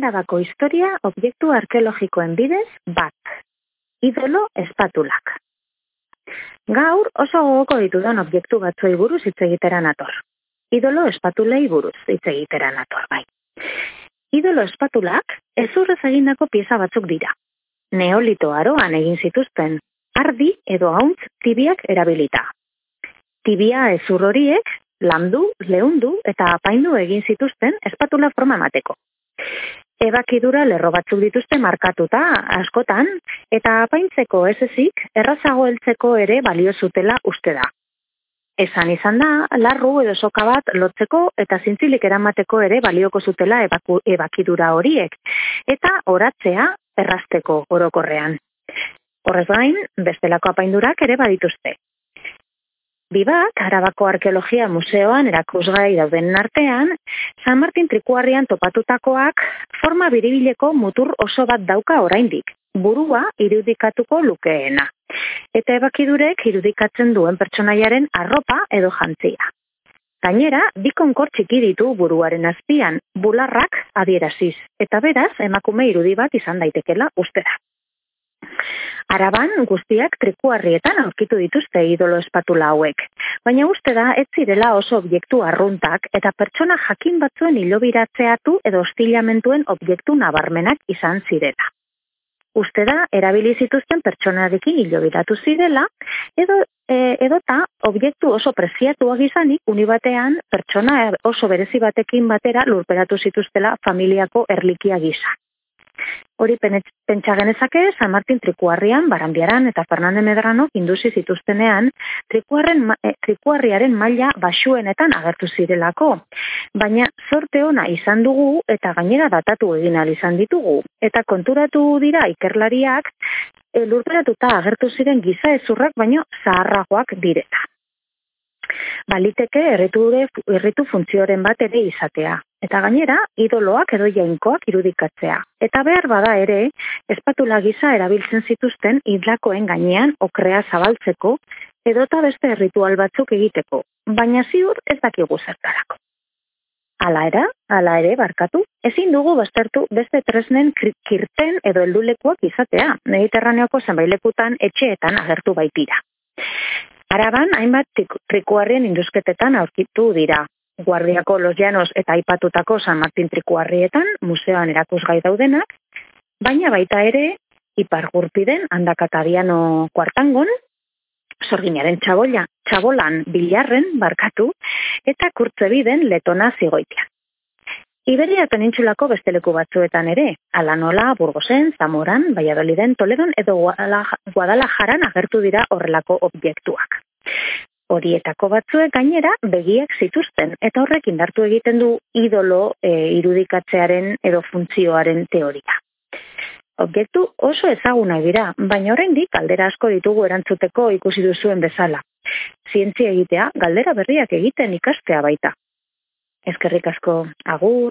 Arabako historia objektu arkeologikoen bidez bat. Idolo espatulak. Gaur oso gogoko ditudan objektu batzoi buruz hitz egitera nator. Idolo espatulei buruz hitz egitera nator, bai. Idolo espatulak ezurrez egindako pieza batzuk dira. Neolito aroan egin zituzten, ardi edo hauntz tibiak erabilita. Tibia ezur horiek landu, leundu eta apaindu egin zituzten espatula forma emateko. Ebakidura lerro batzuk dituzte markatuta askotan eta apaintzeko ez ezik errazago heltzeko ere balio zutela uste da. Esan izan da, larru edo soka bat lotzeko eta zintzilik eramateko ere balioko zutela ebaku, ebakidura horiek, eta oratzea errazteko orokorrean. Horrez gain, bestelako apaindurak ere badituzte. Bibak, Arabako Arkeologia Museoan erakusgai dauden artean, San Martin trikuarrian topatutakoak forma biribileko mutur oso bat dauka oraindik, burua irudikatuko lukeena. Eta ebakidurek irudikatzen duen pertsonaiaren arropa edo jantzia. Gainera, bi konkor txiki ditu buruaren azpian, bularrak adieraziz, eta beraz, emakume irudi bat izan daitekela ustera. Araban guztiak trikuarrietan aurkitu dituzte idolo espatula hauek. Baina uste da ez zirela oso objektu arruntak eta pertsona jakin batzuen hilobiratzeatu edo hostilamentuen objektu nabarmenak izan zirela. Uste da, erabili zituzten pertsonarekin hilobiratu zirela, edo e, edota objektu oso preziatuak izanik unibatean pertsona oso berezi batekin batera lurperatu zituztela familiako erlikia gisa. Hori pentsa genezake San Martin trikuarrian, baranbiaran eta Fernande Medrano induzi zituztenean trikuarren, e, trikuarriaren maila basuenetan agertu zirelako. Baina sorte ona izan dugu eta gainera datatu egin izan ditugu. Eta konturatu dira ikerlariak lurperatuta agertu ziren giza ezurrak baino zaharragoak direta baliteke erriture erritu funtzioren bat ere izatea. Eta gainera, idoloak edo jainkoak irudikatzea. Eta behar bada ere, espatula gisa erabiltzen zituzten idlakoen gainean okrea zabaltzeko edota beste ritual batzuk egiteko, baina ziur ez dakigu zertarako. Ala era, ala ere barkatu, ezin dugu baztertu beste tresnen kirten edo heldulekuak izatea, mediterraneoko zenbailekutan etxeetan agertu baitira. Araban, hainbat trikuarrien induzketetan aurkitu dira. Guardiako Los Llanos eta aipatutako San Martin trikuarrietan, museoan erakusgai daudenak, baina baita ere, ipar gurpiden, handakatadiano kuartangon, sorginaren txabola, txabolan bilarren barkatu, eta kurtzebiden letona zigoitia. Iberia penintxulako besteleku batzuetan ere, ala nola, Burgosen, Zamoran, Valladoliden, Toledon edo Guadalajaran agertu dira horrelako objektuak. Horietako batzuek gainera begiak zituzten eta horrek indartu egiten du idolo e, irudikatzearen edo funtzioaren teoria. Objektu oso ezaguna dira, baina oraindik galdera asko ditugu erantzuteko ikusi duzuen bezala. Zientzia egitea galdera berriak egiten ikastea baita. Eskerrik asko, agur.